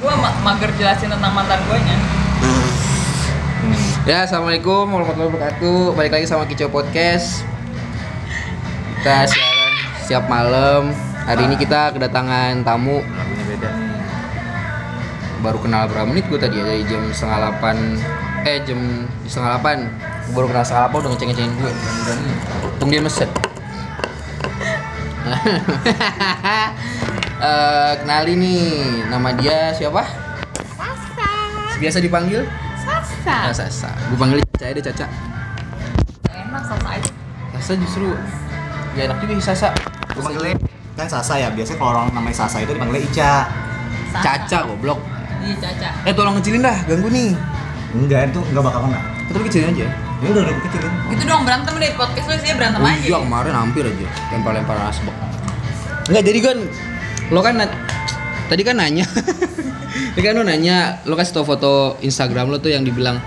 Gue ma mager jelasin tentang mantan gue nya. Ya, assalamualaikum warahmatullahi wabarakatuh. Balik lagi sama Kicau Podcast. Kita siaran siap malam. Hari ini kita kedatangan tamu. lagunya beda nih Baru kenal berapa menit gue tadi ya dari jam setengah delapan. Eh jam setengah delapan. Baru kenal setengah delapan udah ngeceng-ngecengin gue. Tunggu dia meset. Eh, kenali nih nama dia siapa? Sasa. Biasa dipanggil? Sasa. Ah, Sasa. Gue panggil Caca deh Caca. Enak Sasa aja. Sasa justru ya enak juga sih Sasa. gue panggilnya kan Sasa ya biasanya kalau orang namanya Sasa itu dipanggilnya Ica Sasa. Caca goblok. Iya Caca. Eh tolong kecilin dah, ganggu nih. enggak itu enggak bakal kena Betul kecilin aja. ya udah udah kecilin Itu dong berantem deh podcast lu sih berantem Oh aja. iya kemarin hampir aja lempar-lempar asbak. Enggak jadi kan lo kan na- tadi kan nanya. Tadi kan lo nanya, lo kasih tau foto Instagram lo tuh yang dibilang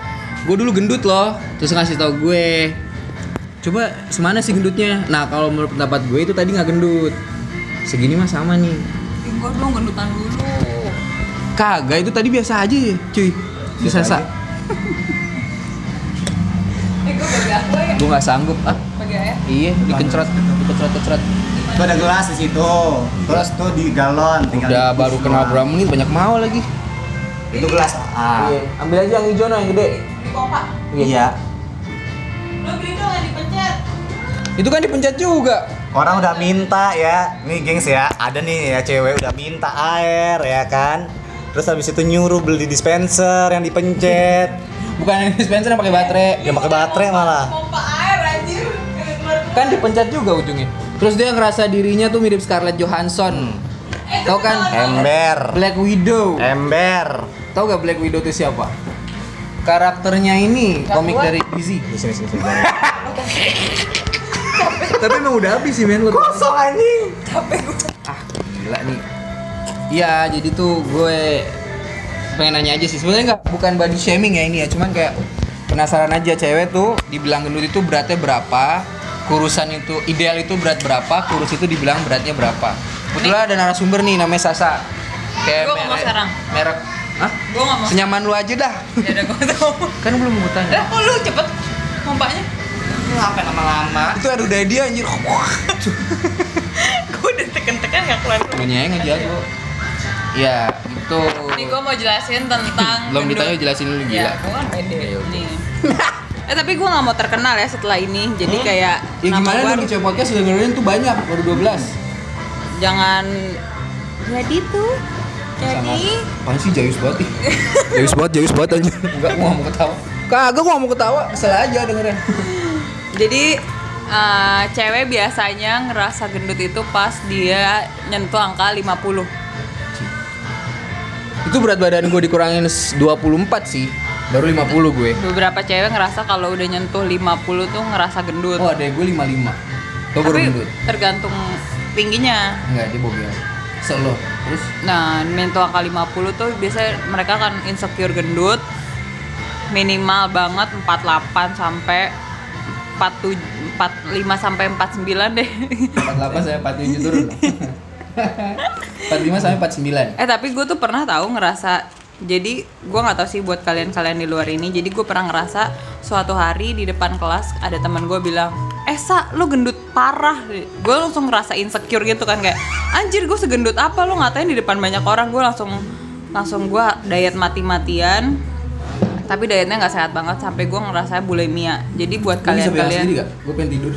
gue dulu gendut loh, terus ngasih tau gue. Coba semana sih gendutnya? Nah kalau menurut pendapat gue itu tadi nggak gendut. Segini mah sama nih. Gue dong gendutan dulu. Kagak itu tadi biasa aja ya, cuy. Si Sasa. aja. Eh gue ya. Gue nggak sanggup ah. Air. Iya, dikencrot, dikencrot, kencrot. Itu ada gelas di situ terus tuh di galon tinggal Udah di baru kenal berapa menit banyak mau lagi. itu gelas ah Iya, ambil aja yang hijau no, yang gede. Di pompa. iya Lu beli dong yang dipencet. Itu kan dipencet juga. orang udah minta ya nih gengs ya ada nih ya cewek udah minta air ya kan terus habis itu nyuruh beli dispenser yang dipencet Bukan yang dispenser yang pakai baterai. yang pakai baterai malah Pompa Kan dipencet juga ujungnya. Terus dia ngerasa dirinya tuh mirip Scarlett Johansson. Eh, Tahu kan? ember Black Widow. ember Tahu gak Black Widow itu siapa? Karakternya ini Gak komik kuat. dari DC. di sini sini sini Tapi emang udah habis sih men lu. kosong anjing capek gue. ah gila nih iya jadi tuh gue pengen nanya aja sih sebenarnya nggak bukan body shaming ya ini ya cuman kayak penasaran aja cewek tuh dibilang gendut itu beratnya berapa kurusan itu ideal itu berat berapa kurus itu dibilang beratnya berapa kebetulan ada narasumber nih namanya Sasa kayak Gua ngomong sekarang. merek Hah? Gue gak mau. senyaman lu aja dah Ya udah gue tau. kan belum Eh tanya kok lu cepet pompanya? ngapain lama-lama itu aduh dari dia anjir gue udah tekan-tekan gak keluar. gue nyeng aja gue ya itu Nih gue mau jelasin tentang belum ditanya jelasin dulu gila Ya, gue kan pede. Nih. Eh tapi gue gak mau terkenal ya setelah ini. Jadi kayak Ya nama gimana gua dong Kicau Podcast udah dengerin tuh banyak, baru 12 jangan jadi tuh. Jadi. Apaan sih jayus banget ih Jayus banget, jayus banget aja Enggak, gua gak mau ketawa. Kagak, gua gak mau ketawa, kesel aja dengerin jadi eh, cewek biasanya ngerasa gendut itu pas dia nyentuh angka 50. Itu berat badan gue dikurangin s- 24 sih Baru 50 gue Beberapa cewek ngerasa kalau udah nyentuh 50 tuh ngerasa gendut. Oh ada gue 55 Lo baru gendut? tergantung tingginya. Enggak, dia bogel Selo Terus Nah, mental angka 50 tuh biasanya mereka kan insecure gendut minimal banget 48 sampai 47 45 sampai 49 deh. 48 sampai 47 turun 45 sampai 49 eh tapi gue tuh pernah tahu ngerasa jadi gue nggak tahu sih buat kalian-kalian di luar ini. Jadi gue pernah ngerasa suatu hari di depan kelas ada teman gue bilang eh sa lo gendut parah. Gue langsung ngerasa insecure gitu kan kayak anjir gue segendut apa? Lo ngatain di depan banyak orang. Gue langsung langsung gue diet mati-matian tapi dietnya nggak sehat banget sampai gue ngerasa bulimia. Jadi buat kalian kalian sendiri gak? Gue pengen tidur.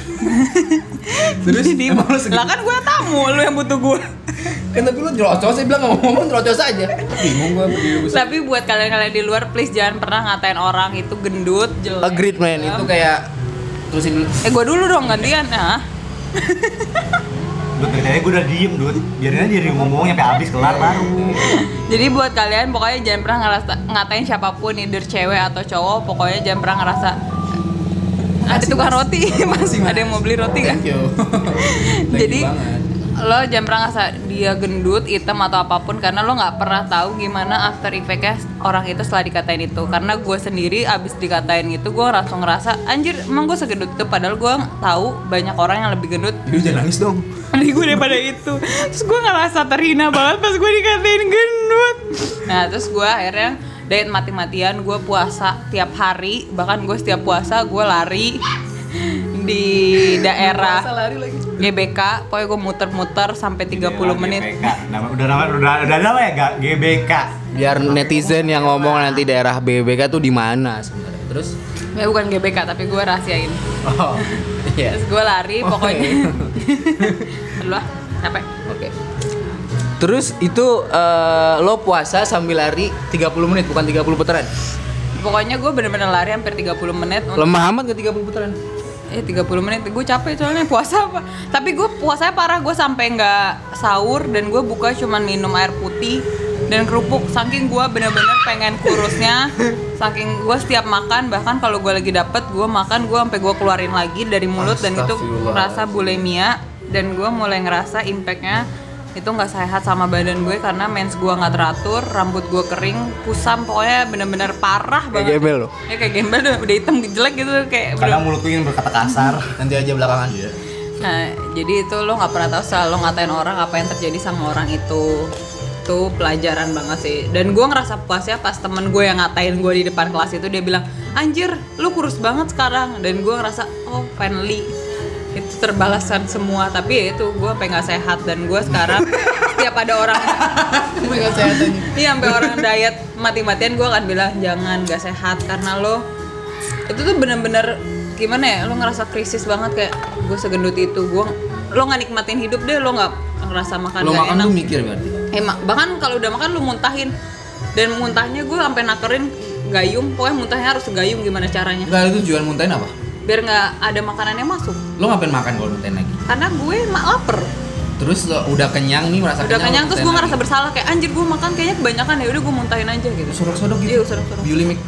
Terus? Jadi emang lu lah kan gue tamu lu yang butuh gue Kan tapi lu nyerocos, saya bilang gak mau ngomong nyerocos aja Bingung gue tapi buat kalian-kalian di luar please jangan pernah ngatain orang itu gendut jelek. Agreed man, itu kayak Terusin dulu. Eh gue dulu dong gantian nah Duh, dari tadi gue udah diem, Dut. Biarin aja dia ngomong sampai habis kelar baru. jadi buat kalian pokoknya jangan pernah ngerasa ngatain siapa pun either cewek atau cowok pokoknya jangan pernah ngerasa ada tukang roti mas Makasih, Mas. ada yang mau beli roti kan Thank you Thank you Jadi- banget. Lo jangan pernah ngerasa dia gendut, hitam atau apa pun karena lo nggak pernah tahu gimana after effectnya orang itu setelah dikatain itu. Karena gue sendiri abis dikatain itu gue langsung ngerasa anjir emang gue segendut itu padahal gue tahu banyak orang yang lebih gendut Lu jangan nangis dong. dari gue daripada itu. Terus gue ngerasa terhina banget pas gue dikatain gendut. Nah terus gue akhirnya diet mati-matian gue puasa tiap hari bahkan gue setiap puasa gue lari di daerah GBK pokoknya gue muter-muter sampai 30 menit GBK. Nama, udah nama udah udah nama ya gak GBK. Biar netizen yang ngomong nanti daerah BBK tuh di mana sebenarnya. Terus ya bukan GBK tapi gue rahasiain Oh. Iya. terus gue lari Oh, pokoknya iya. Aduh lah capek Oke. Terus itu eh, lo puasa sambil lari 30 menit bukan 30 putaran. pokoknya gue bener-bener lari hampir 30 menit untuk Lemah amat ke 30 putaran. Eh 30 menit. Gue capek soalnya puasa apa Tapi gue puasanya parah. Gue sampai nggak sahur Dan gue buka cuman minum air putih Dan kerupuk. Saking gue bener-bener pengen kurusnya Saking gue setiap makan Bahkan kalau gue lagi dapet gue makan Gue sampai gue keluarin lagi dari mulut Dan itu rasa bulimia Dan gue mulai ngerasa impactnya itu nggak sehat sama badan gue karena mens gue nggak teratur, rambut gue kering, kusam, pokoknya bener-bener parah banget. gembel lo. Ya kayak gembel udah, udah hitam jelek gitu kayak bener- Kadang mulut gue ingin berkata kasar. Nanti aja belakangan. Nah, jadi itu lo nggak pernah tahu selalu ngatain orang apa yang terjadi sama orang itu. Itu pelajaran banget sih. Dan gue ngerasa puasnya pas temen gue yang ngatain gue di depan kelas itu dia bilang, anjir, lu kurus banget sekarang. Dan gue ngerasa, oh finally itu terbalaskan semua. Tapi ya itu gue sampai nggak sehat dan gue sekarang setiap ada orang Iya sampai orang diet mati-matian gue akan bilang jangan gak sehat karena lo itu tuh bener-bener gimana ya lo ngerasa krisis banget kayak gue segendut itu gue lo nggak nikmatin hidup deh lo nggak ngerasa makan Lo gak makan enak tuh mikir berarti. Emang bahkan kalau udah makan lu muntahin dan muntahnya gue sampai nakerin gayung pokoknya muntahnya harus gayung gimana caranya Enggak itu tujuan muntahin apa? Biar nggak ada makanannya masuk Lo ngapain makan kalau muntahin lagi? karena gue mak lapar Terus lo udah kenyang nih merasa udah kenyang terus gue ngerasa bersalah kayak anjir gue makan kayaknya kebanyakan ya udah gue muntahin aja gitu Sodok-sodok gitu. Iya, sodok-sodok. Biolimik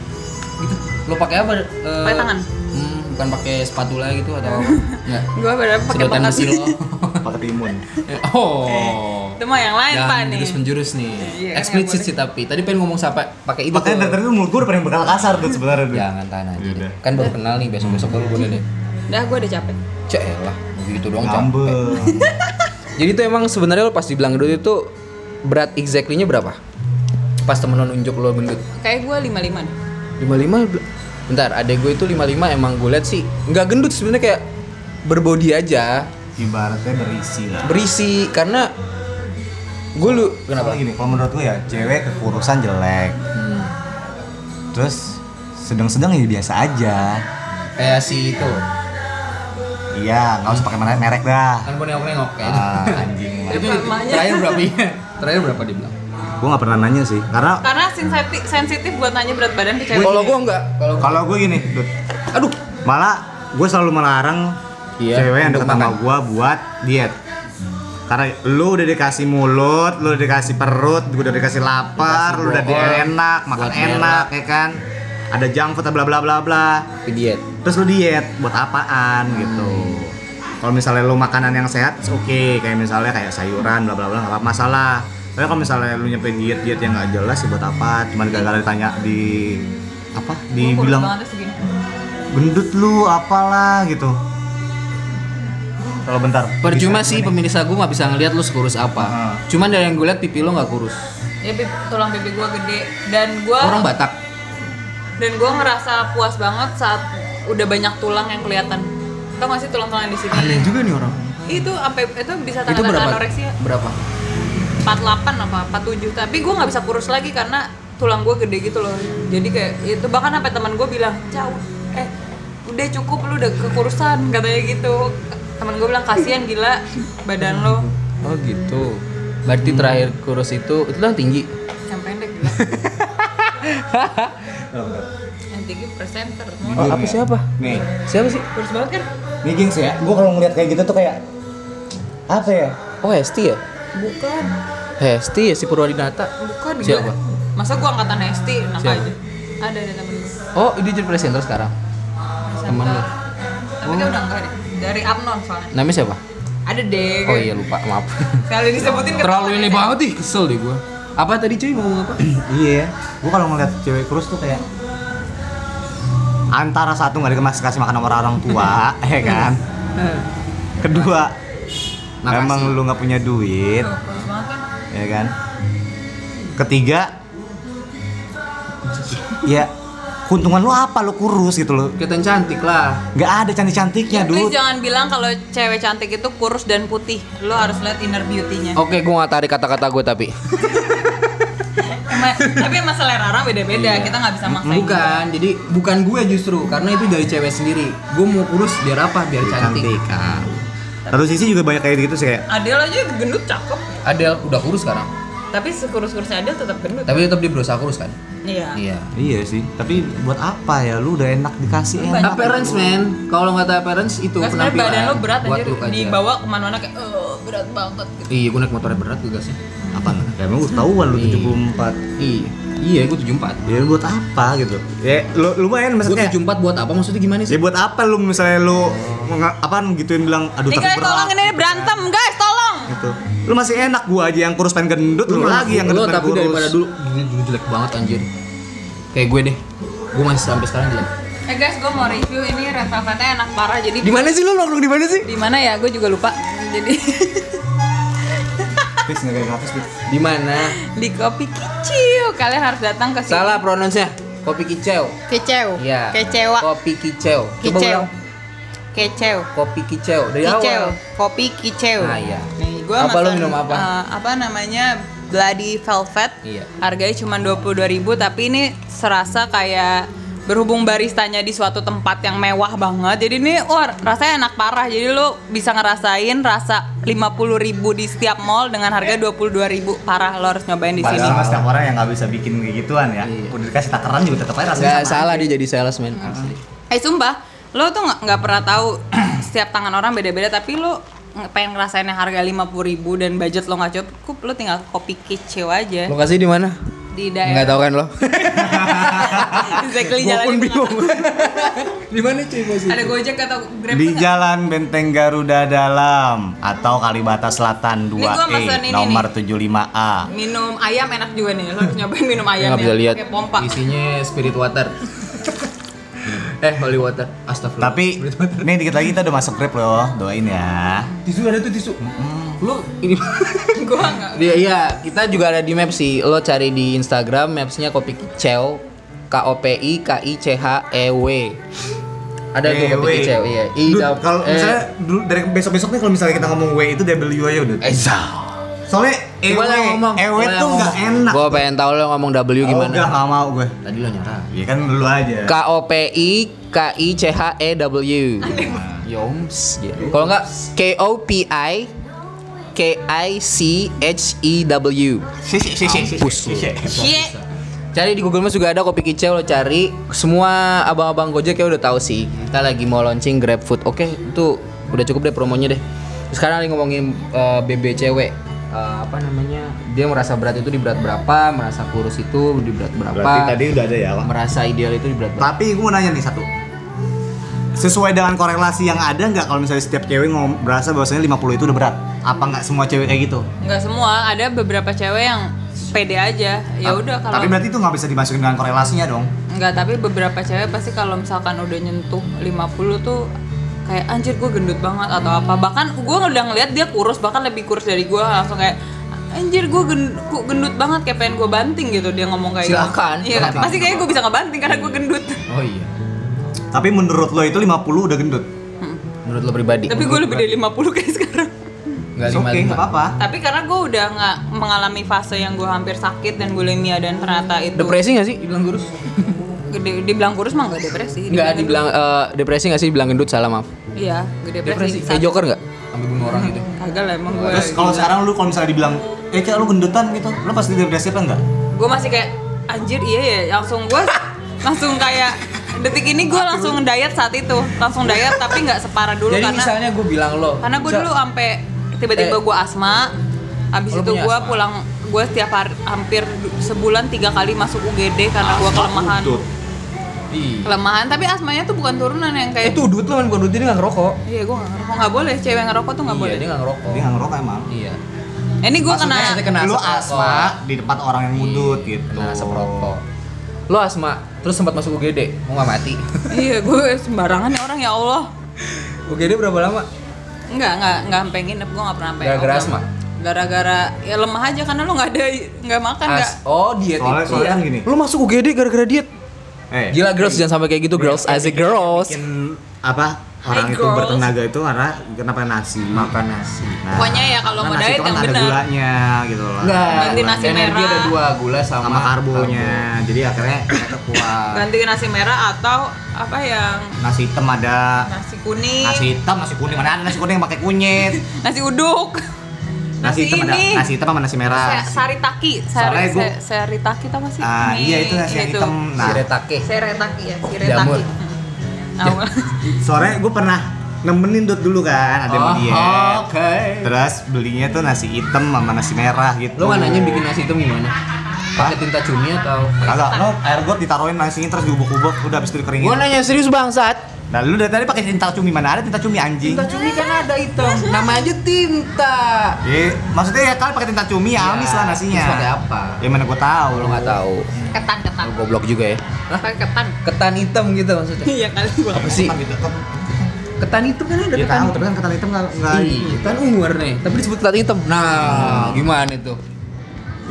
gitu. Lo pakai apa? Eh, Pakai tangan. Hmm, bukan pakai spatula gitu atau apa? Enggak. gue bener pakai Sedotan besi lo. Pakai timun. oh. Itu mah yang lain pak nih jurus menjurus nih. Iya, Eksplisit nggak sih tapi. Tadi pengen ngomong sampai pakai itu. Makanya dari tadi tuh mulut gue udah pengen berkata kasar tuh sebenarnya tuh. Jangan tahan aja. deh. Kan baru kenal nih besok-besok baru boleh deh. udah gue udah capek Cek lah, gitu doang capek. Jadi tuh emang sebenarnya lo pas dibilang gendut itu berat exactly-nya berapa? Pas temen lo nunjuk lo gendut. kayak gue lima lima nih 55 bel- Bentar, adek gue itu 55 emang gue liat sih nggak gendut sebenarnya kayak berbody aja, Ibaratnya berisi lah. berisi karena gue lu kenapa? Soalnya gini, kalau menurut gue ya cewek kekurusan jelek. Hmm. Terus sedang-sedang ya biasa aja. Kayak si itu Iya, nggak usah pakai merek, merek dah. kan gue nengok-nengok kayak Ah, anjing. itu Namanya. terakhir berapa ya? Terakhir berapa dia bilang? Gue nggak pernah nanya sih, karena karena sensitif sensitif buat nanya berat badan ke cewek Kalau gue enggak, kalau kalau gue gini, Dut, aduh malah gue selalu melarang Iya, cewek yang deket sama gue buat diet. Karena lu udah dikasih mulut, lu udah dikasih perut, gue udah dikasih lapar, Dikasih lu udah di enak, makan enak, ya kan? Ada junk food, bla bla bla bla. diet. Terus lu diet buat apaan gitu? Kalau misalnya lu makanan yang sehat, oke. Kayak misalnya kayak sayuran, bla bla bla, nggak apa masalah. Tapi kalau misalnya lu nyampe diet diet yang nggak jelas, ya buat apa? Cuman gara-gara ditanya di apa? Dibilang gendut lu apalah gitu. Kalau bentar. Percuma bisa sih pemirsa gue nggak bisa ngeliat lu sekurus apa. Ah. Cuman dari yang gue liat pipi lo nggak kurus. ya pip, tulang pipi gue gede dan gue Orang Batak. dan gue ngerasa puas banget saat udah banyak tulang yang kelihatan tau gak sih tulang-tulang di sini Aneh juga nih orang. itu sampai itu bisa tanda-tanda berapa? anoreksia Berapa? 48 apa 47 tapi gue nggak bisa kurus lagi karena tulang gue gede gitu loh jadi kayak itu bahkan sampai teman gue bilang jauh eh udah cukup lu udah kekurusan katanya gitu teman gue bilang kasihan gila badan lo Oh gitu. Berarti terakhir kurus itu itu yang tinggi. yang pendek gila yang tinggi presenter Oh, apa siapa? Nih, Siapa sih? kurus banget kan nih gengs ya. Gue kalau ngeliat kayak gitu tuh kayak apa ya? Oh Hesti ya? bukan Hesti ya si Purwadinata. bukan Siapa? gila. masa gue angkatan ST enak Siapa? aja ada ada temen gue Oh ini jadi presenter sekarang. Temen lu. tapi dia udah enggak deh dari Amnon soalnya Namanya siapa? ada deh. Oh iya lupa, maaf. Sekali disebutin Terlalu ini banget ih, kesel deh gua. Apa tadi cuy mau ngomong apa? iya gua kalau ngeliat cewek kurus tuh kayak antara satu nggak dikemas kasih makan sama orang tua ya kan kedua Makasih. emang lu nggak punya duit ya kan ketiga ya keuntungan lu apa lu kurus gitu loh Kelihatan cantik lah. nggak ada cantik cantiknya Please dude jangan bilang kalau cewek cantik itu kurus dan putih. Lo harus lihat inner beauty-nya. Oke, gua nggak tarik kata-kata gue tapi. Emang- tapi emang selera orang beda-beda. Kita nggak bisa maksain. Bukan, jadi bukan gue justru karena itu dari cewek sendiri. Gue mau kurus biar apa? Biar cantik. cantik kan satu sisi juga banyak kayak gitu sih kayak Adel aja gendut cakep. Adel udah kurus sekarang. Tapi sekurus-kurusnya Adel tetap gendut. Tapi tetap dia berusaha kurus kan? Iya. Iya. iya sih tapi buat apa ya lu udah enak dikasih enak Appearance man, kalau nggak tahu appearance itu sebenarnya penampilan. badan lo berat Buat aja aja. dibawa ke mana-mana kayak eh berat banget gitu. Iya, gue naik motornya berat juga sih. apa ya emang lu tahuan lu Iya. 74 Iya, iya gue 74. ya buat apa gitu ya lu lumayan Gue maksudnya 74 buat apa? Maksudnya gimana ya sih? buat apa lu misalnya lu apaan gituin bilang aduh Nih tapi berat tolong ini berantem guys tolong. Gitu lu masih enak gua aja yang kurus pengen gendut lu, lagi yang gendut pengen tapi kurus daripada dulu dulu, dulu jelek banget anjir. Kayak gue deh. Gue masih sampai sekarang jelek. Eh guys, gue mau review ini red velvetnya enak parah. Jadi Di mana sih lo nongkrong di mana sih? di mana ya? Gue juga lupa. Jadi fix nggak kayak gratis. Di mana? di kopi kicil kalian harus datang ke sini. Salah pronounce-nya. Kopi kicau. Kecew. Iya. Kecewa. Kopi kicau. Coba Kicau. ulang. Kecew. Kopi kicau dari Kiceu. awal. Kopi kiceu. Nah, iya. Nih, gua Apa lu minum apa? eh, apa namanya? Bloody Velvet. Iya. Harganya cuma 22.000 tapi ini serasa kayak berhubung baristanya di suatu tempat yang mewah banget. Jadi ini wah rasanya enak parah. Jadi lu bisa ngerasain rasa 50.000 di setiap mall dengan harga 22.000. Parah lo harus nyobain di sini. Padahal mas setiap orang yang nggak bisa bikin kayak gituan ya Iya. udah dikasih takaran juga tetap aja rasanya Nggak sama salah aja. dia jadi salesman asli. Eh sumpah, lo tuh nggak pernah tahu setiap tangan orang beda-beda tapi lo pengen ngerasain yang harga 50.000 ribu dan budget lo nggak cukup, lo tinggal kopi kicau aja Lokasi di mana? di Enggak daerah tahu kan lo? exactly jalan pun itu bingung. nggak di mana cuy posisi? ada gojek atau grab di nggak? Jalan Benteng Garuda Dalam atau Kalibata Selatan Ini gua 2E pesen ini nomor 75A. minum ayam enak juga nih lo harus nyobain minum ayam Nggak bisa lihat. pompa Isinya spirit water. Eh holy water. Astagfirullah. Tapi nih dikit lagi kita udah masuk Grab loh, doain ya. tisu ada tuh tisu. Lo ini gua nggak Dia iya, kita juga ada di map sih. Lo cari di Instagram mapsnya kopi kicau K O P I K I C H E W. Ada tuh kopi Ewe. kicau, iya. I dap- kalau eh, misalnya dulu dari besok-besok nih kalau misalnya kita ngomong W itu W aja udah. Eza. Soalnya EW, Gimana ngomong? EW Gimana tuh nggak enak. Gua pengen tahu lo ngomong W Oh, gimana. Enggak, nggak mau gue. Tadi lo nyerah. Iya kan dulu aja. K O P I K I C H E W. Yoms. gitu. Kalau enggak K O P I K I C H E W. Si si si si. Cari di Google Maps juga ada kopi kicau lo cari. Semua abang-abang Gojek ya udah tahu sih. Kita lagi mau launching Grab Food. Oke, itu udah cukup deh promonya deh. Sekarang lagi ngomongin eh, BB cewek. Eh, apa namanya? Dia merasa berat itu di berat berapa, merasa kurus itu di berat berapa. Berarti tadi udah ada ya, Pak. merasa ideal itu di berat berapa. Tapi gue mau nanya nih satu. Sesuai dengan korelasi yang ada nggak kalau misalnya setiap cewek ngom berasa bahwasanya 50 itu udah berat? Apa nggak semua cewek kayak gitu? nggak semua ada beberapa cewek yang pede aja ya udah kalau Tapi berarti itu nggak bisa dimasukin dengan korelasinya dong. Enggak, tapi beberapa cewek pasti kalau misalkan udah nyentuh 50 tuh kayak anjir gue gendut banget atau apa. Bahkan gue udah ngeliat dia kurus, bahkan lebih kurus dari gue langsung kayak anjir gue gendut banget kayak pengen gue banting gitu dia ngomong kayak Silakan. gitu. Iya, Silakan. pasti kayak gue bisa ngebanting karena gue gendut. Oh iya. Tapi menurut lo itu 50 udah gendut? Menurut lo pribadi. tapi gue lebih dari 50 kayak sekarang. Enggak It's okay, nggak apa-apa. Tapi karena gue udah nggak mengalami fase yang gue hampir sakit dan bulimia dan ternyata itu Depresi gak sih dibilang kurus? gede dibilang kurus mah nggak depresi. Enggak, dibilang eh, depresi gak sih dibilang gendut salah maaf. Iya, gede depresi. Kayak Joker gak? Sampai bunuh orang gitu. Kagak lah emang gue. Terus kalau sekarang lu kalau misalnya dibilang, eh kayak lu gendutan gitu, lu pasti depresi apa enggak? gue masih kayak anjir iya ya langsung gue langsung kayak detik ini gue langsung diet saat itu langsung diet tapi nggak separah dulu Jadi karena misalnya gue bilang lo. karena gue dulu sampai tiba-tiba Eh. gue asma habis Oh, itu gue pulang gue setiap hari hampir sebulan tiga kali masuk UGD karena gue kelemahan Lutut. Iya. kelemahan tapi asmanya tuh bukan turunan yang kayak Itu udut lo kan bukan udut dia nggak ngerokok. iya gue nggak ngerokok nggak boleh cewek ngerokok tuh nggak Iya, boleh dia nggak ngerokok. Dia nggak ngerokok emang. Iya. ini gue kena kena lu asma di depan orang yang mudut gitu. Kena asap rokok. Lo asma, terus sempat masuk UGD, mau nggak mati? iya gue sembarangan ya orang ya Allah UGD berapa lama? nggak nggak nggak sampai nginep gue nggak pernah sampai Gara-gara asma? gara-gara ya lemah aja karena lo nggak ada nggak makan nggak As oh diet Soalnya itu. soalnya kan gini. Lo masuk UGD gara-gara diet? Eh, Gila girls jangan sampai kayak gitu girls, as a girls. bikin apa orang Hi, itu girls. bertenaga itu karena kenapa nasi Makan nasi. Nah, Pokoknya ya kalau karena mau nasi diet itu kan yang ada benar. gulanya gitu loh Enggak, Ganti nasi energi merah. ada dua, gula sama, sama karbonya jadi akhirnya kita kuat ganti nasi merah atau apa yang nasi hitam ada nasi kuning nasi hitam nasi kuning mana ada nasi kuning yang pakai kunyit nasi uduk nasi, hitam ada ini nasi hitam sama nasi merah saritaki sari gua- se- saritaki tau gak sih ah Mie iya itu nasi yang itu. hitam nah Shiretake. Seretaki ya, Jamur. siretaki. Nah, sore gue pernah nemenin dut dulu kan ada Oh, diet Oke. terus belinya tuh nasi hitam sama nasi merah gitu Lo nggak nanya bikin nasi itu gimana? Pakai tinta cumi atau? kagak lo air got ditaruhin nasinya terus diubuk-ubuk udah habis itu dikeringin Gua nanya serius bangsat. Nah lu dari tadi pakai tinta cumi mana ada tinta cumi anjing Tinta cumi kan ada hitam. Nama aja tinta. Eh, maksudnya ya kalian pakai tinta cumi ya amis lah nasinya. Terus pakai apa? Ya mana gua tahu. Lo nggak tahu. ketan ketan. Lo goblok juga ya. Hah? Pakai ketan. Ketan hitam gitu maksudnya. Iya kali gua. Apa sih? Ketan gitu. Ketan hitam kan ada Ya ketan tahu, tapi kan ketan hitam nggak nggak. Iya, ketan ungu warnanya. Tapi disebut ketan hitam. Nah, gimana itu?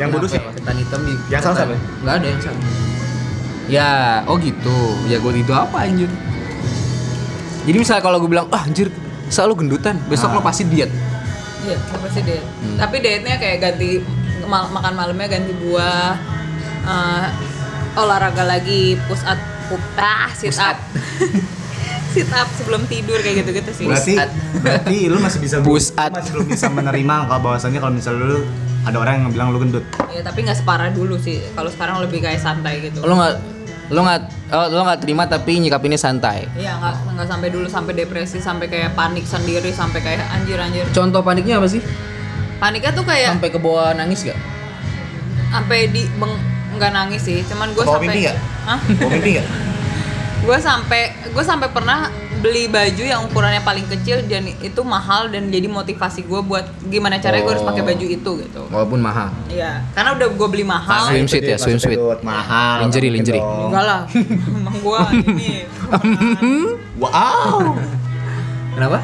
Yang bodoh siapa? Ketan hitam di Yang salah ketan- siapa? Nggak ada yang salah. Ya, oh gitu. Ya gue itu apa anjir? Jadi misalnya kalau gue bilang, ah anjir, selalu gendutan, besok Ah. lo pasti diet. Iya, apa sih diet? Hmm. Tapi dietnya kayak ganti mal- makan malamnya ganti buah, eh, olahraga lagi, push up, pup- ah, sit Push up, up. sit up sebelum tidur kayak gitu-gitu sih. Berarti berarti lu masih bisa Push lu up. masih belum bisa menerima kalau bahwasannya kalau misalnya lu ada orang yang bilang lu gendut. Ya tapi nggak separah dulu sih. Kalau sekarang lebih kayak santai gitu. Lo nggak lo nggak oh, lo nggak terima tapi nyikapinnya santai. Iya nggak nggak sampai dulu sampai depresi sampai kayak panik sendiri sampai kayak anjir anjir. Contoh paniknya apa sih? Paniknya tuh kayak Sampai ke bawah nangis gak? sampai di beng nggak nangis sih cuman gue sampai mimpi? Hah? Mimpi gue sampai gue sampai pernah beli baju yang ukurannya paling kecil dan itu mahal dan jadi motivasi gue buat gimana caranya gue harus pakai Oh. baju itu gitu Walaupun mahal. iya karena udah gue beli mahal Swim suit ya, Maksudnya swim suit. gendut, Mahal. Lingerie, lingerie. enggak lah emang gue ini Wow. Kenapa?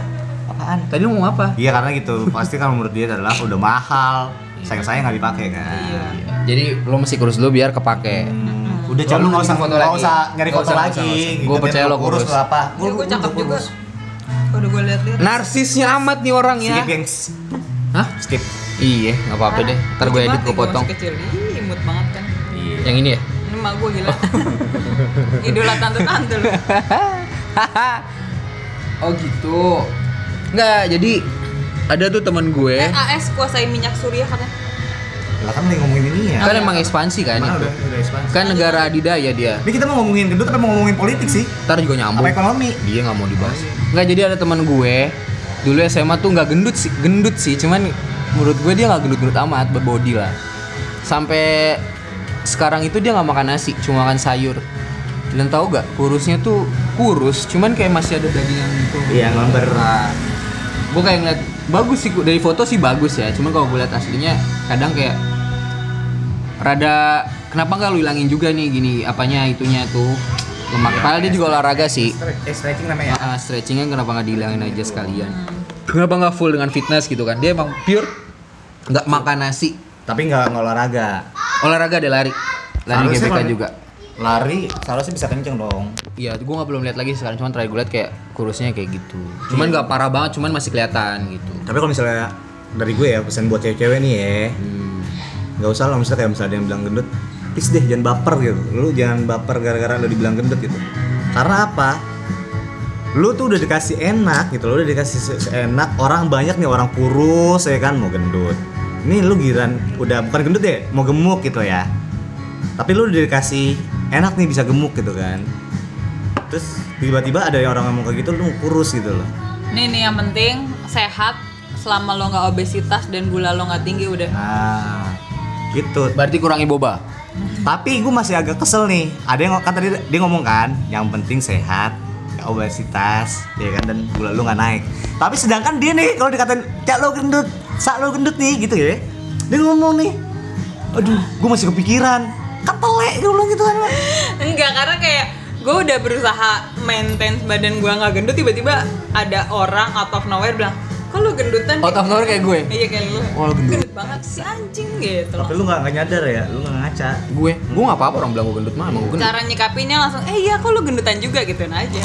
Apaan? Tadi lu mau apa? Iya karena gitu. Pasti kalau menurut dia adalah udah mahal. Sayang-sayang nggak dipakai kan. Iya. Jadi lo mesti kurus dulu biar kepake. Hmm, Udah jangan Lo lu nggak usah foto nggak lagi. usah nyari Nggak foto usah, nggak lagi. nggak biar percaya lo kurus. lu apa? ya gue cakep juga udah gue liat-liat Narsisnya amat nih orang ya. Skip gengs. Hah? Skip. Iya, nggak apa-apa deh. Ntar gue edit gue potong. kecil imut banget kan Iya. Yang ini ya? ini mak gue gila idola tante-tante lu oh gitu. Nggak, jadi ada tuh temen gue. eh AS kuasai minyak surya katanya Lah kan lagi ngomongin ini ya. Kan emang ekspansi kan Mana itu. udah udah ekspansi. Kan negara adidaya dia. Ini kita mau ngomongin gendut tapi mau ngomongin politik sih. Ntar juga nyambung. Apa ekonomi? Dia nggak mau dibahas. Nggak, jadi ada teman gue. Dulu SMA tuh nggak gendut sih, gendut sih. Cuman menurut gue dia nggak gendut-gendut amat, berbody lah. Sampai sekarang itu dia nggak makan nasi, cuma makan sayur. Dan tahu gak, kurusnya tuh kurus, cuman kayak masih ada daging yang gitu. Iya, ngelember. Nah, gue kayak ngeliat bagus sih dari foto sih bagus ya, cuman kalau gue liat aslinya kadang kayak rada kenapa nggak lu hilangin juga nih gini apanya itunya tuh lemak padahal dia juga olahraga sih Eh, stretching namanya. Ah, stretchingnya kenapa nggak dihilangin aja sekalian kenapa nggak full dengan fitness gitu kan dia emang pure nggak makan nasi Tapi nggak olahraga. olahraga ada lari lari Harusnya GBK kalau- juga Lari seharusnya bisa kenceng dong. Iya, gue nggak belum lihat lagi sekarang, cuman terakhir gue lihat kayak kurusnya kayak gitu. Cuman nggak parah banget, cuman masih kelihatan gitu. Tapi kalau misalnya dari gue ya pesan buat cewek-cewek nih ya, Hmm. Nggak usah lah misalnya kayak misalnya ada yang bilang gendut, please deh jangan baper gitu. Lu jangan baper gara-gara lu dibilang gendut gitu. Karena apa? Lu tuh udah dikasih enak gitu, lu udah dikasih seenak orang banyak nih orang kurus ya kan mau gendut. Ini lu giran udah bukan gendut ya, mau gemuk gitu ya. Tapi lu udah dikasih enak nih bisa gemuk gitu kan. Terus tiba-tiba ada yang orang ngomong kayak gitu lu kurus gitu loh. nih nih yang penting sehat selama lo nggak obesitas dan gula lo nggak tinggi udah Nah, gitu. Berarti kurangi boba. Tapi gue masih agak kesel nih. Ada yang kan tadi dia ngomong kan, yang penting sehat, gak obesitas, ya kan dan gula lu nggak naik. Tapi sedangkan dia nih kalau dikatain, cak lo gendut, sak lo gendut nih gitu ya. Dia ngomong nih, aduh, gue masih kepikiran, kan telek dia bilang gitu kan. Enggak, karena kayak gue udah berusaha maintain badan gue nggak gendut tiba-tiba ada orang out of nowhere bilang kok lu gendutan Out of nowhere kayak gue. iya kayak lu Oh, lu gendut. banget si anjing gitu Tapi lu nggak nggak nyadar ya, lu nggak ngaca. Gue, gue nggak apa-apa orang bilang gue gendut mah, emang gue gendut. cara nyikapinnya langsung eh iya kok lu gendutan juga gituin aja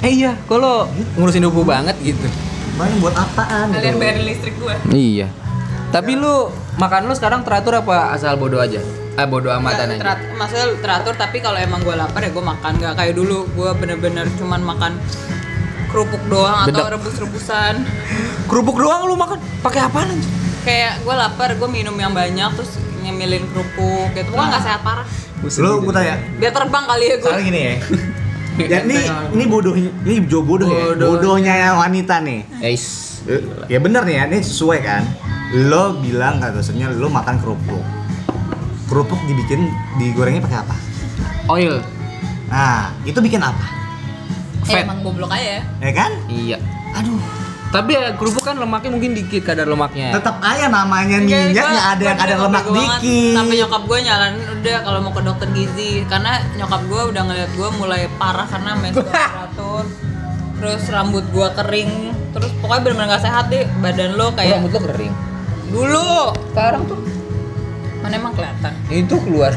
Eh iya, kalau ngurusin tubuh banget gitu. Main buat apaan? kalian gitu? bayarin listrik gue Iya. Tapi lu makan lu sekarang teratur apa asal bodoh aja? Eh bodoh amatan aja. Terat, maksudnya teratur tapi kalau emang gue lapar ya gue makan nggak kayak dulu gue bener-bener cuman makan kerupuk doang atau Bedek. rebus-rebusan Kerupuk doang lu makan. Pakai apaan anjing? kayak gue lapar gue minum yang banyak terus nyemilin kerupuk gitu pokoknya nggak sehat parah Lu gue tanya, biar terbang kali ya gue Soalnya gini ya. ya ini ini bodoh ini jo bodoh, ya. Bodoh. Bodohnya yang wanita nih. Eis. Eh, Ya bener nih ya, ini sesuai kan. Lo bilang katanya lo makan kerupuk. Kerupuk dibikin digorengnya pakai apa? Oil. Ah. Nah, itu bikin apa? Fat. Eh, emang goblok aja ya Ya kan? Iya. Aduh, Tapi ya kerupuk kan lemaknya mungkin dikit kadar lemaknya. tetap aja namanya minyaknya gua- ada yang ada lemak dikit. Sampai nyokap gue nyalanin udah kalau mau ke dokter gizi karena nyokap gue udah ngeliat gue mulai parah karena menstrual teratur. Terus rambut gue kering, terus pokoknya bener-bener gak sehat deh badan lo kayak rambut lu kering. dulu. Sekarang tuh Mana emang kelihatan? itu keluar.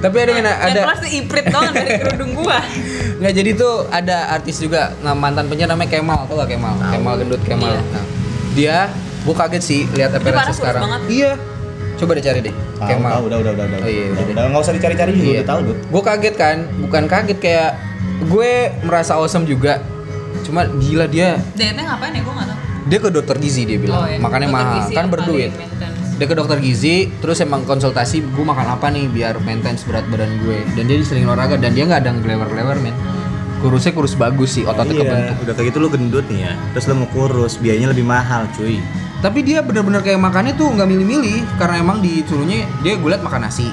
Tapi ada yang Yang ada kelas tuh iprit doang dari kerudung gue. nggak jadi tuh ada artis juga nah, mantan penyiar namanya Kemal tau gak Kemal Kemal gendut Kemal Iya. nah, dia gua kaget sih lihat appearance sekarang banget. iya coba deh cari deh Tahu, Kemal tahu, udah udah udah udah. Oh, iya, udah, udah. nggak usah dicari-cari juga udah tahu, Dut. gue kaget kan bukan kaget kayak gue merasa awesome juga cuma gila dia Dietnya ngapain ya gue gak tau. dia ke dokter gizi dia bilang iya. makannya mahal kan yang berduit paling maintenance. Dia ke dokter gizi terus emang konsultasi gue makan apa nih biar maintenance berat badan gue dan dia sering olahraga dan dia nggak ada ngelewer-ngelewer men kurusnya kurus bagus sih ototnya Iya, kebentuk udah kayak gitu lu gendut nih ya. Terus lu mau kurus, biayanya lebih mahal, cuy. tapi dia bener-bener kayak makannya tuh nggak milih-milih karena emang disuruhnya dia gue liat makan nasi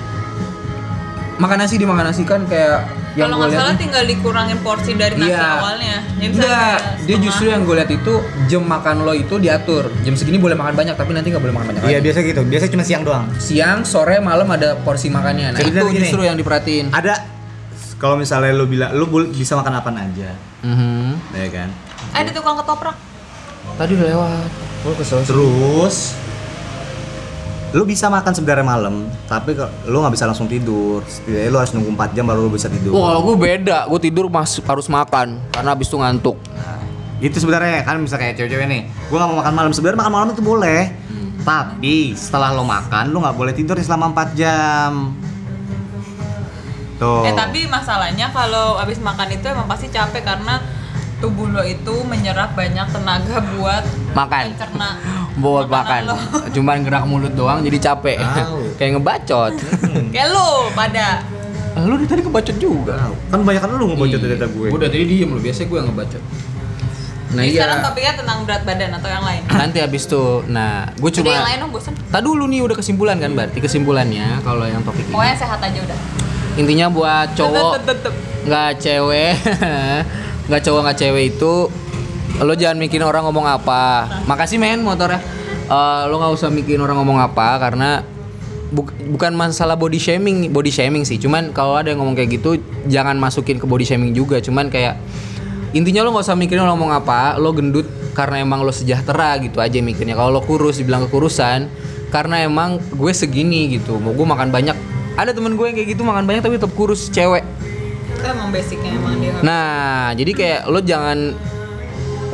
makan nasi dia makan nasi kan kayak yang Kalau nggak salah tinggal dikurangin porsi dari nasi Iya. awalnya. Jadi Enggak, dia setengah. justru yang gue lihat itu jam makan lo itu diatur. Jam segini boleh makan banyak, tapi nanti nggak boleh makan banyak. Iya, lagi. biasa gitu. Biasa cuma siang doang. Siang, sore, malam ada porsi makannya. Nah Sebenarnya itu gini. justru yang diperhatiin. Ada kalau misalnya lu bilang lu bul- bisa makan apa aja, Mhm. ya kan? Ada tukang ketoprak. Tadi udah lewat. Gue kesel. Terus lu bisa makan sebenarnya malam, tapi lu nggak bisa langsung tidur. Setidaknya lu harus nunggu 4 jam baru lu bisa tidur. Wah, kalau gue beda. Gue tidur mas harus makan karena abis itu ngantuk. Nah, itu sebenarnya kan bisa kayak cewek-cewek nih. Gua nggak mau makan malam. Sebenarnya makan malam itu boleh. Tapi setelah lo makan, lu nggak boleh tidur selama 4 jam. Tuh. Eh tapi masalahnya kalau abis makan itu emang pasti capek karena tubuh lo itu menyerap banyak tenaga buat Makan. mencerna Buat makanan makan. Cuman gerak mulut doang jadi capek. Kayak ngebacot. Kayak lo pada. lu dari tadi kebacot juga. Kan banyak kan lu ngebocot dari data gue. Udah tadi diem lu, biasanya gue yang ngebacot. Nah Jadi iya. sekarang topiknya tentang berat badan atau yang lain. Nanti abis itu, nah gue Udah yang cuma. lain dong bosan. Tadi dulu nih udah kesimpulan kan berarti kesimpulannya kalau yang topik ini. Pokoknya sehat aja udah. Intinya buat cowok nggak cewek, nggak cowok nggak cewek itu lo jangan mikirin orang ngomong apa. Makasih men motornya. Eh, lo nggak usah mikirin orang ngomong apa karena buk- bukan masalah body shaming, body shaming sih. Cuman kalau ada yang ngomong kayak gitu jangan masukin ke body shaming juga. Cuman kayak intinya lo nggak usah mikirin orang ngomong apa. Lo gendut karena emang lo sejahtera gitu aja mikirnya. Kalau lo kurus dibilang kekurusan karena emang gue segini gitu. Mau gue makan banyak. Ada temen gue yang kayak gitu makan banyak tapi tetap kurus cewek. Itu emang basicnya emang dia. Nah, jadi kayak lo jangan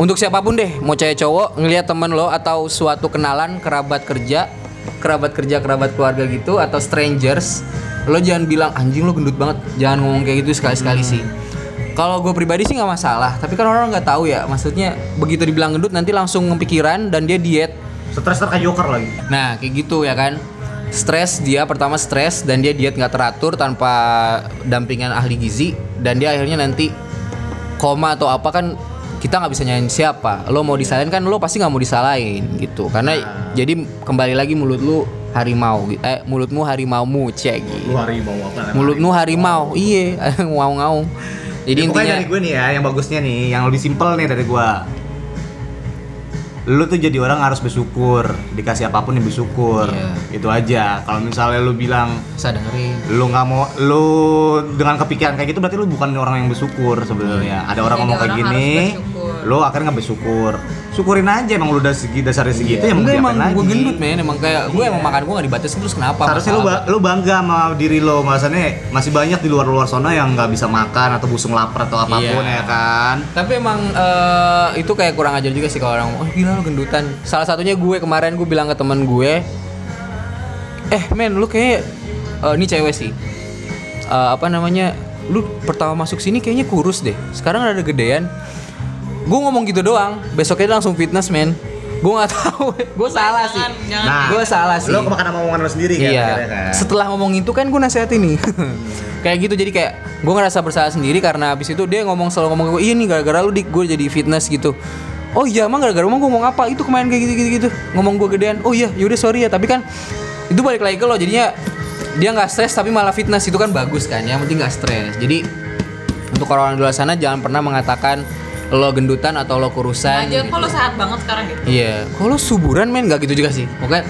untuk siapa pun deh, mau cewek cowok ngelihat temen lo atau suatu kenalan kerabat kerja, kerabat kerja kerabat keluarga gitu atau strangers, lo jangan bilang anjing lo gendut banget, jangan ngomong kayak gitu sekali sekali sih. Kalau gue pribadi sih nggak masalah, tapi kan orang nggak tahu ya, maksudnya begitu dibilang gendut nanti langsung ngepikiran dan dia diet. Stres ter kayak joker lagi. Nah, kayak gitu ya kan. Stres dia pertama stres dan dia diet nggak teratur tanpa dampingan ahli gizi dan dia akhirnya nanti koma atau apa kan kita nggak bisa nyanyiin siapa. Lo mau disalahin kan lo pasti nggak mau disalahin gitu. Karena jadi kembali lagi mulut lu harimau. Eh mulutmu harimaumu cek gitu. Lu harimau apa? Mulutmu harimau. Iya, ngaung-ngaung. Jadi Ya, intinya dari gue nih ya, yang bagusnya nih, yang lebih simpel nih dari gue. Lu tuh jadi orang harus bersyukur, dikasih apa pun yang bersyukur. Iya. Itu aja. Kalau misalnya lu bilang saya dengerin. lu nggak mau lu dengan kepikiran kayak gitu berarti lu bukan orang yang bersyukur sebenarnya. Ada orang Jadi ngomong kayak gini, lu akhirnya nggak bersyukur. Syukurin aja emang lu udah segi dasarnya segitu ya mau Enggak diapain emang lagi. gue gendut men, emang kayak gue emang makan gue gak dibatasi terus kenapa? Lu, Masalah ba- lu bangga sama diri lo, maksudnya masih banyak di luar-luar sana yang nggak bisa makan atau busung lapar atau apa pun Iya. ya kan. Tapi emang eh, itu kayak kurang ajar juga sih kalau orang, oh gila lu gendutan. Salah satunya gue kemarin gue bilang ke temen gue, eh men lu kayak eh, ini cewek sih, Eh, apa namanya, lu pertama masuk sini kayaknya kurus deh. Sekarang ada gedean. Gue ngomong gitu doang, besoknya langsung fitness men. Gue nggak tahu, gue salah sih. Jangan. Nah, gue salah sih. Lo kemakan sama omongan lo sendiri kan? Iya. kan? Setelah ngomong itu kan gue nasehatin nih. kayak gitu jadi kayak gue ngerasa bersalah sendiri karena abis itu dia ngomong selalu ngomong gue, iya nih gara-gara lu dik gue jadi fitness gitu. Oh iya emang gara-gara emang gue ngomong apa? Itu kemarin kayak gitu gitu gitu. Ngomong gue gedean. Oh iya yaudah sorry ya tapi kan itu balik lagi ke lo jadinya dia nggak stres tapi malah fitness itu kan bagus kan yang penting nggak stres. Jadi untuk orang-orang di luar sana jangan pernah mengatakan lo gendutan atau lo kurusan. aja gitu. kok lo sehat banget sekarang gitu Iya, kalau suburan men gak gitu juga sih. Pokoknya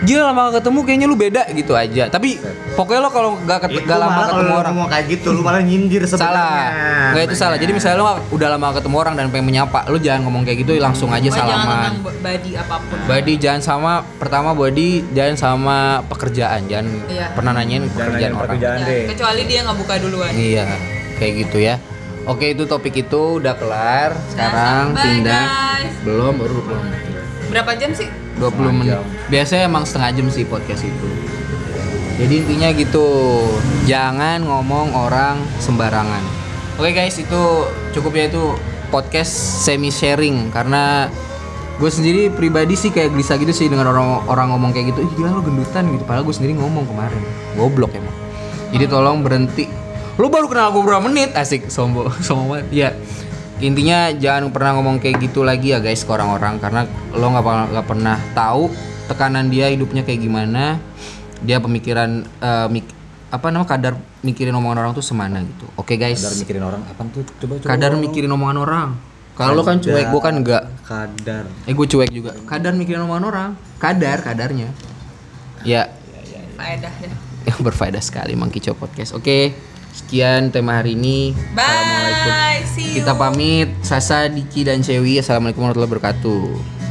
gila lama gak ketemu kayaknya lu beda gitu aja. Tapi pokoknya lo kalau gak, ket- gak lama ketemu orang ngomong kayak gitu, lu malah nyindir sebenarnya. salah. Enggak itu salah. Jadi misalnya lo nggak- udah lama ketemu orang dan pengen menyapa, lu jangan ngomong kayak gitu langsung aja jangan salaman. b- body apa pun Body jangan sama pertama body jangan sama pekerjaan, jangan Iya. pernah nanyain Jangan pekerjaan nanya orang. pekerjaan Ya, deh. kecuali dia nggak buka duluan Iya, kayak gitu ya. Oke, itu topik itu udah kelar. Sekarang Bye, pindah. guys. Belum, baru 20 menit. berapa jam sih 20 menit. Biasanya emang setengah jam sih podcast itu. Jadi intinya gitu, jangan ngomong orang sembarangan. Oke guys, itu cukup ya itu podcast semi sharing karena gue sendiri pribadi sih kayak gelisah gitu sih dengan orang orang ngomong kayak gitu. Ih gila lo gendutan gitu. Padahal gue sendiri ngomong kemarin. Goblok emang. Jadi tolong berhenti. Lo baru kenal gue berapa menit? Asik, sombong, sombong banget. Ya, intinya jangan pernah ngomong kayak gitu lagi ya guys ke orang-orang. Karena lo nggak nggak pernah tahu tekanan dia hidupnya kayak gimana. Dia pemikiran eh, mik- apa nama kadar mikirin omongan orang tuh semana gitu. Oke guys. Kadar mikirin orang apa tuh? Coba coba. kadar mikirin omongan orang. Kalau lo kan cuek gue kan enggak Kadar. eh gue cuek juga. Kadar mikirin omongan orang. Kadar kadarnya. Ya. Faedah ya yang berfaedah sekali Monkey Chow Podcast. Oke sekian tema hari ini. Assalamualaikum. Bye see you. kita pamit. Sasa Diki dan Cewi Assalamualaikum warahmatullahi wabarakatuh